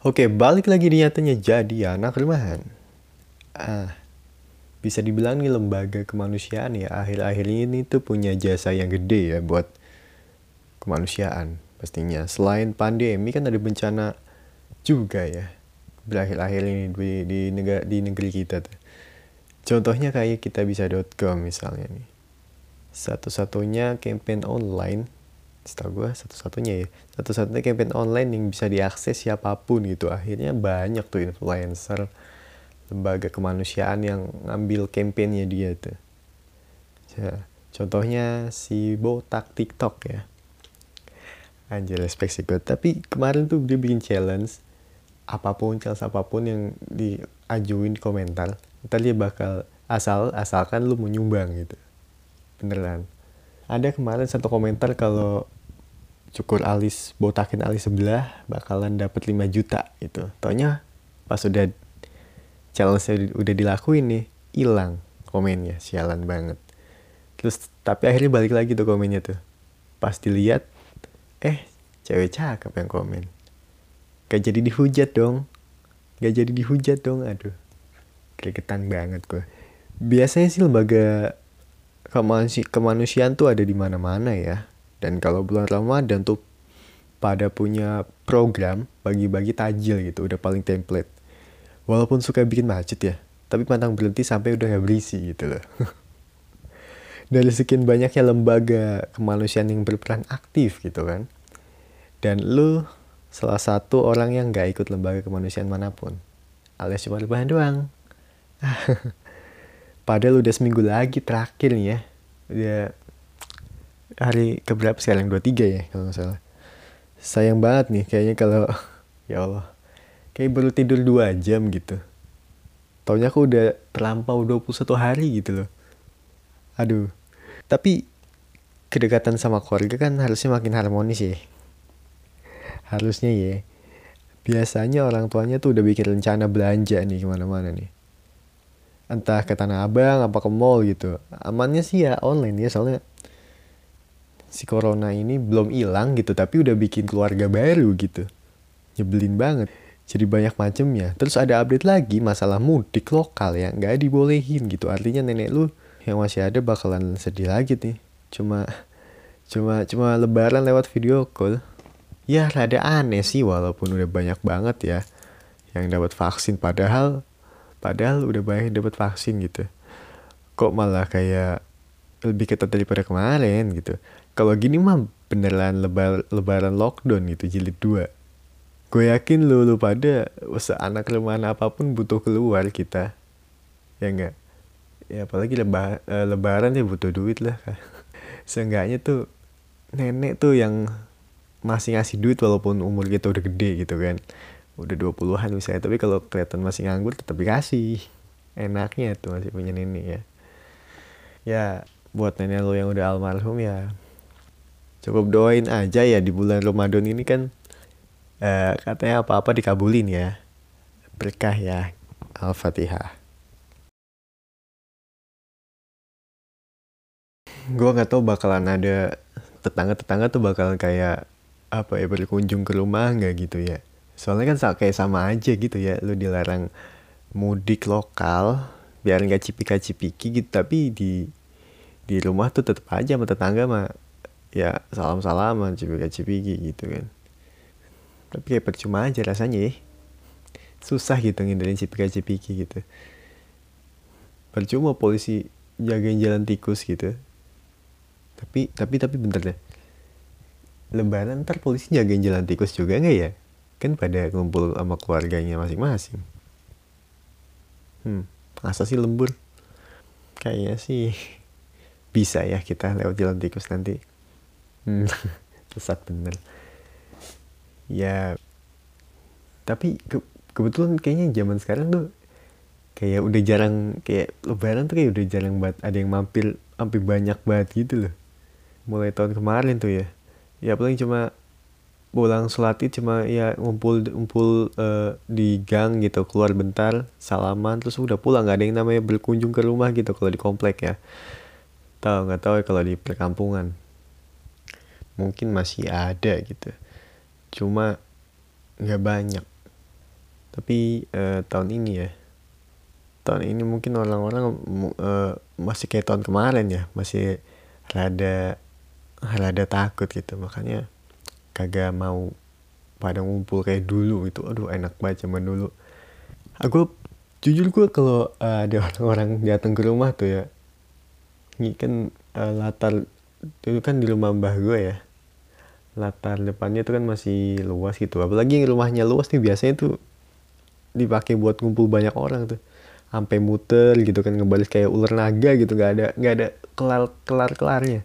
Oke, balik lagi di nyatanya jadi anak rumahan. Ah, bisa dibilang nih lembaga kemanusiaan ya akhir-akhir ini tuh punya jasa yang gede ya buat kemanusiaan pastinya. Selain pandemi kan ada bencana juga ya berakhir-akhir ini di, di negara di negeri kita tuh. Contohnya kayak kita bisa.com misalnya nih. Satu-satunya campaign online setahu gue satu-satunya ya. Satu-satunya campaign online yang bisa diakses siapa pun gitu. Akhirnya banyak tuh influencer lembaga kemanusiaan yang ngambil campaignnya dia tuh. Ya, contohnya si botak TikTok ya. Anjir respect sih gue tapi kemarin tuh dia bikin challenge apa pun challenge apa pun yang diajuin di komentar ntar dia bakal asal asalkan lu mau nyumbang gitu. Beneran ada kemarin satu komentar kalau cukur alis botakin alis sebelah bakalan dapat 5 juta gitu. Taunya pas udah challenge udah dilakuin nih hilang komennya sialan banget. Terus tapi akhirnya balik lagi tuh komennya tuh. Pas dilihat eh cewek cakep yang komen. Gak jadi dihujat dong. Gak jadi dihujat dong aduh. Gregetan banget gue. Biasanya sih lembaga kemanusi kemanusiaan tuh ada di mana-mana ya. Dan kalau bulan Ramadan tuh pada punya program bagi-bagi tajil gitu, udah paling template. Walaupun suka bikin macet ya, tapi pantang berhenti sampai udah gak berisi gitu loh. Dari sekian banyaknya lembaga kemanusiaan yang berperan aktif gitu kan. Dan lu salah satu orang yang gak ikut lembaga kemanusiaan mana pun. Alias cuma rebahan doang. Padahal udah seminggu lagi terakhir nih ya. Udah hari keberapa sekarang? 23 ya kalau nggak salah. Sayang banget nih kayaknya kalau ya Allah. Kayak baru tidur 2 jam gitu. Taunya aku udah terlampau 21 hari gitu loh. Aduh. Tapi kedekatan sama keluarga kan harusnya makin harmonis ya. Harusnya ya. Biasanya orang tuanya tuh udah bikin rencana belanja nih ke mana-mana nih entah ke Tanah Abang apa ke mall gitu. Amannya sih ya online ya soalnya si corona ini belum hilang gitu tapi udah bikin keluarga baru gitu. Nyebelin banget. Jadi banyak macemnya. Terus ada update lagi masalah mudik lokal yang nggak dibolehin gitu. Artinya nenek lu yang masih ada bakalan sedih lagi nih. Cuma cuma cuma lebaran lewat video call. Ya rada aneh sih walaupun udah banyak banget ya yang dapat vaksin. Padahal padahal udah banyak dapat vaksin gitu. Kok malah kayak lebih ketat daripada kemarin gitu. Kalau gini mah beneran lebar lebaran lockdown gitu jilid 2 gue yakin lu lu pada anak rumahan apa pun butuh keluar kita. Ya enggak? Ya apalagi leba, e, lebaran ya butuh duit lah seenggaknya tuh nenek tuh yang masih ngasih duit walaupun umur kita udah gede gitu kan udah 20-an misalnya tapi kalau kelihatan masih nganggur tetap dikasih. Enaknya tuh masih punya nenek ya. Ya buat nenek lo yang udah almarhum ya cukup doain aja ya di bulan Ramadan ini kan uh, katanya apa-apa dikabulin ya. Berkah ya Al-Fatihah. Gue nggak tahu bakalan ada tetangga-tetangga tuh bakalan kayak apa ya berkunjung ke rumah nggak gitu ya soalnya kan kayak sama aja gitu ya lu dilarang mudik lokal biar nggak cipika-cipiki gitu tapi di di rumah tuh tetap aja sama tetangga mah ya salam salaman cipika-cipiki gitu kan. Tapi kayak percuma aja rasanya ya. Susah gitu ngindarin cipika-cipiki gitu. Percuma polisi jagain jalan tikus gitu. Tapi tapi tapi bentar deh. Lebaran ntar polisi jagain jalan tikus juga nggak ya kan pada ngumpul sama keluarganya masing-masing. Hmm masa sih lembur? Kayaknya sih bisa ya kita lewat jalan tikus nanti. Hmm, sesat bener. Ya tapi ke kebetulan kayaknya zaman sekarang tuh kayak udah jarang kayak lebaran tuh kayak udah jarang banget ada yang mampir hampir banyak banget gitu loh. Mulai tahun kemarin tuh ya. Ya paling cuma pulang sholat id cuma ya ngumpul ngumpul uh, di gang gitu keluar bentar salaman terus udah pulang nggak ada yang namanya berkunjung ke rumah gitu kalau di komplek ya. Tahu nggak tahu ya kalau di perkampungan. Mungkin masih ada gitu. Cuma nggak banyak. Tapi uh, tahun ini ya. Tahun ini mungkin orang-orang uh, masih kayak tahun kemarin ya masih rada rada takut gitu. Makanya kagak mau pada ngumpul kayak dulu itu aduh enak banget zaman dulu. Aku jujur gue kalau uh, ada orang-orang datang ke rumah tuh ya ini kan uh, latar itu kan di rumah mbah gue ya. Latar depannya itu kan masih luas gitu. Apalagi yang rumahnya luas nih biasanya tuh dipakai buat ngumpul banyak orang tuh. Sampai muter gitu kan ngebalik kayak ular naga gitu. Nggak ada nggak ada kelar kelar kelarnya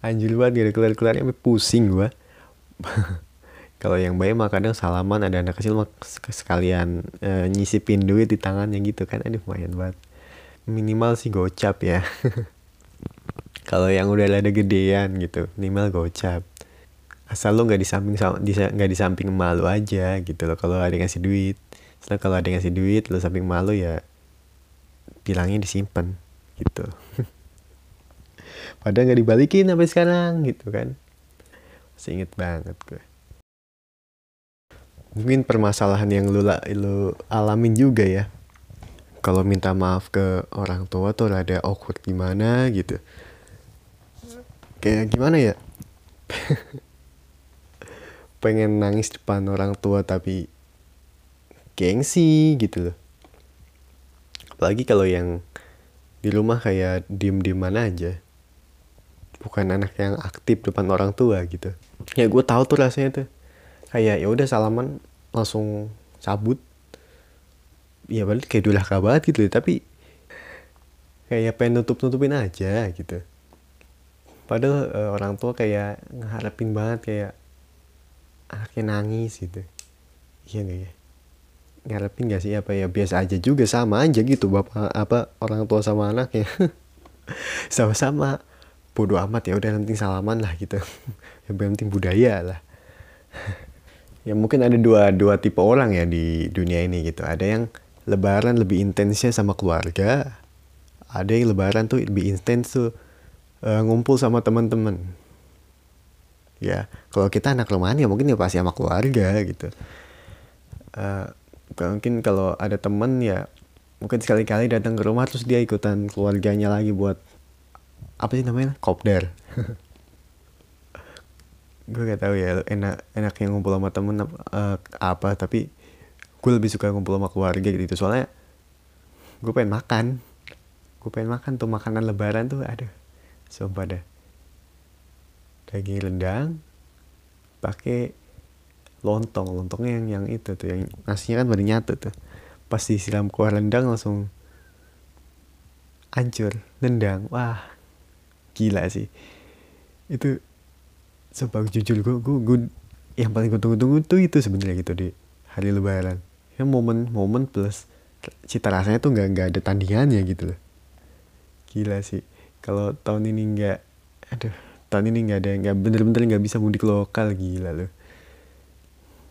anjir banget gak ada kelar kelarnya pusing gua kalau yang baik mah kadang salaman ada anak kecil mah sekalian e, nyisipin duit di tangannya gitu kan. Aduh lumayan banget. Minimal sih gocap ya. Kalau yang udah ada gedean gitu minimal gocap. Asal lo nggak di samping nggak di samping malu aja gitu loh kalau ada yang ngasih duit. Setelah kalau ada yang ngasih duit lo samping malu ya bilangnya disimpan gitu. Padahal nggak dibalikin sampai sekarang gitu kan masih inget banget gue. Mungkin permasalahan yang lu, lu alamin juga ya. Kalau minta maaf ke orang tua tuh ada awkward gimana gitu. Kayak gimana ya? Pengen nangis depan orang tua tapi gengsi gitu loh. Apalagi kalau yang di rumah kayak diem mana aja bukan anak yang aktif depan orang tua gitu. Ya gue tahu tuh rasanya tuh. Kayak ya udah salaman langsung cabut. Ya balik kayak dulu banget gitu. Tapi kayak pengen nutup nutupin aja gitu. Padahal uh, orang tua kayak ngeharapin banget kayak anaknya nangis gitu. Iya nih ya? Ngarepin gak sih apa ya? Biasa aja juga sama aja gitu bapak apa orang tua sama anaknya. Sama-sama bodoh amat ya udah nanti salaman lah gitu. Yang penting budaya lah. Ya mungkin ada dua dua tipe orang ya di dunia ini gitu. Ada yang lebaran lebih intensnya sama keluarga ada yang lebaran tuh lebih intens tuh uh, ngumpul sama teman-teman. Ya kalau kita anak rumahan ya mungkin ya pasti sama keluarga gitu. Uh, mungkin kalau ada temen ya mungkin sekali-kali datang ke rumah terus dia ikutan keluarganya lagi buat apa sih namanya? Kopdar. Gue gak tahu ya enak enak yang ngumpul sama temen uh, apa tapi gue lebih suka ngumpul sama keluarga gitu. Soalnya gue pengen makan. Gue pengen makan tuh makanan lebaran tuh ada sumpah dah. Daging rendang pakai lontong. Lontongnya yang yang itu tuh yang nasinya kan baru nyatu tuh. Pas disiram kuah rendang langsung hancur nendang wah gila sih. Itu sebab jujur gue gue, gue yang paling gue tunggu-tunggu tuh itu sebenarnya gitu di hari lebaran. Ya momen momen plus cita rasanya tuh nggak nggak ada tandingannya gitu loh. Gila sih. Kalau tahun ini nggak aduh tahun ini nggak ada nggak bener-bener nggak bisa mudik lokal gila loh.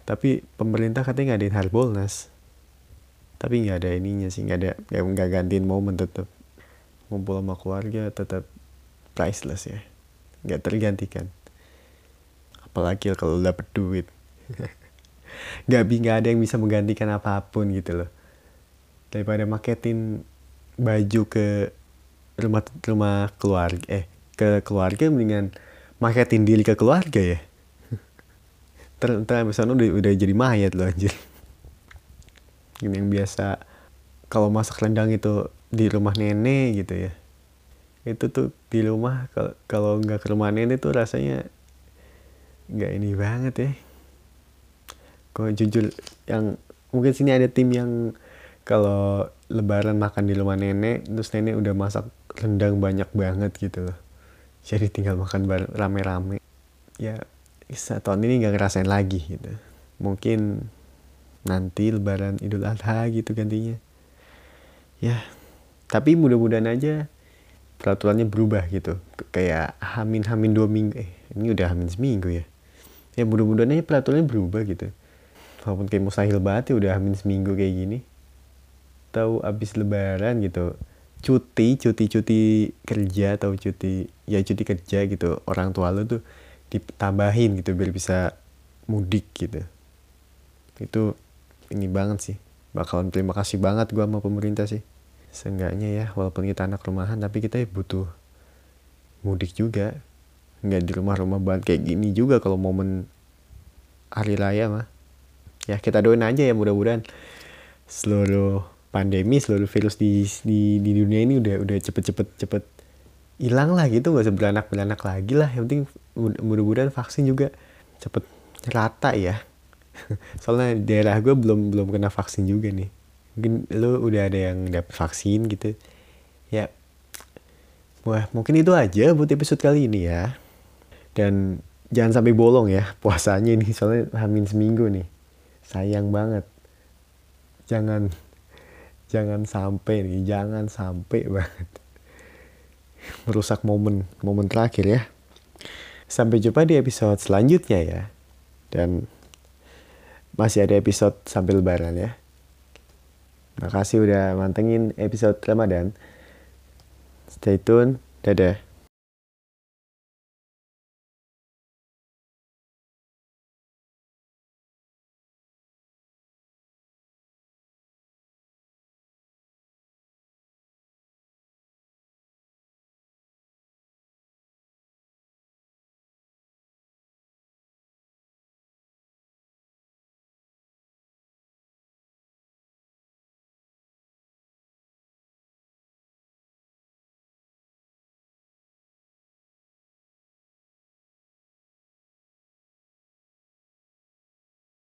Tapi pemerintah katanya ngadain harbolnas. Tapi nggak ada ininya sih nggak ada nggak gantiin momen tetap ngumpul sama keluarga tetap priceless ya. Nggak tergantikan. Apalagi kalau dapet duit. Nggak nggak ada yang bisa menggantikan apa pun gitu loh. Daripada marketin baju ke rumah rumah keluarga eh ke keluarga mendingan marketin diri ke keluarga ya. Ter misalnya udah udah jadi mayat loh anjir. Ini yang biasa kalau masak rendang itu di rumah nenek gitu ya itu tuh di rumah kalau nggak ke rumah nenek tuh rasanya nggak ini banget ya. Kok jujur yang mungkin sini ada tim yang kalau lebaran makan di rumah nenek terus nenek udah masak rendang banyak banget gitu loh. Jadi tinggal makan rame-rame. Ya tahun ini nggak ngerasain lagi gitu. Mungkin nanti lebaran idul adha gitu gantinya. Ya tapi mudah-mudahan aja peraturannya berubah gitu. Kayak hamin hamin dua minggu. Eh ini udah hamin seminggu ya? Ya mudah-mudahan aja peraturannya berubah gitu. Walaupun kayak mustahil banget ya udah hamin seminggu kayak gini. Tahu abis lebaran gitu cuti cuti cuti kerja atau cuti ya cuti kerja gitu orang tua lu tuh ditambahin gitu biar bisa mudik gitu. Itu ini banget sih. Bakalan terima kasih banget gue sama pemerintah sih seenggaknya ya walaupun kita anak rumahan tapi kita butuh mudik juga. Nggak di rumah-rumah banget kayak gini juga kalau momen hari raya mah. Ya kita doain aja ya mudah-mudahan seluruh pandemi seluruh virus di di, di dunia ini udah udah cepet-cepet cepet hilang lah gitu. Gak usah beranak beranak lagi lah. Yang penting mudah-mudahan vaksin juga cepet rata ya. Soalnya daerah gue belum belum kena vaksin juga nih mungkin lo udah ada yang dapet vaksin gitu. Ya wah mungkin itu aja buat episode kali ini ya. Dan jangan sampai bolong ya puasanya ini soalnya hamin seminggu nih. Sayang banget. Jangan jangan sampai nih jangan sampai banget. Merusak momen momen terakhir ya. Sampai jumpa di episode selanjutnya ya. Dan masih ada episode sambil lebaran ya makasih udah mantengin episode Ramadan. Stay tune. Dadah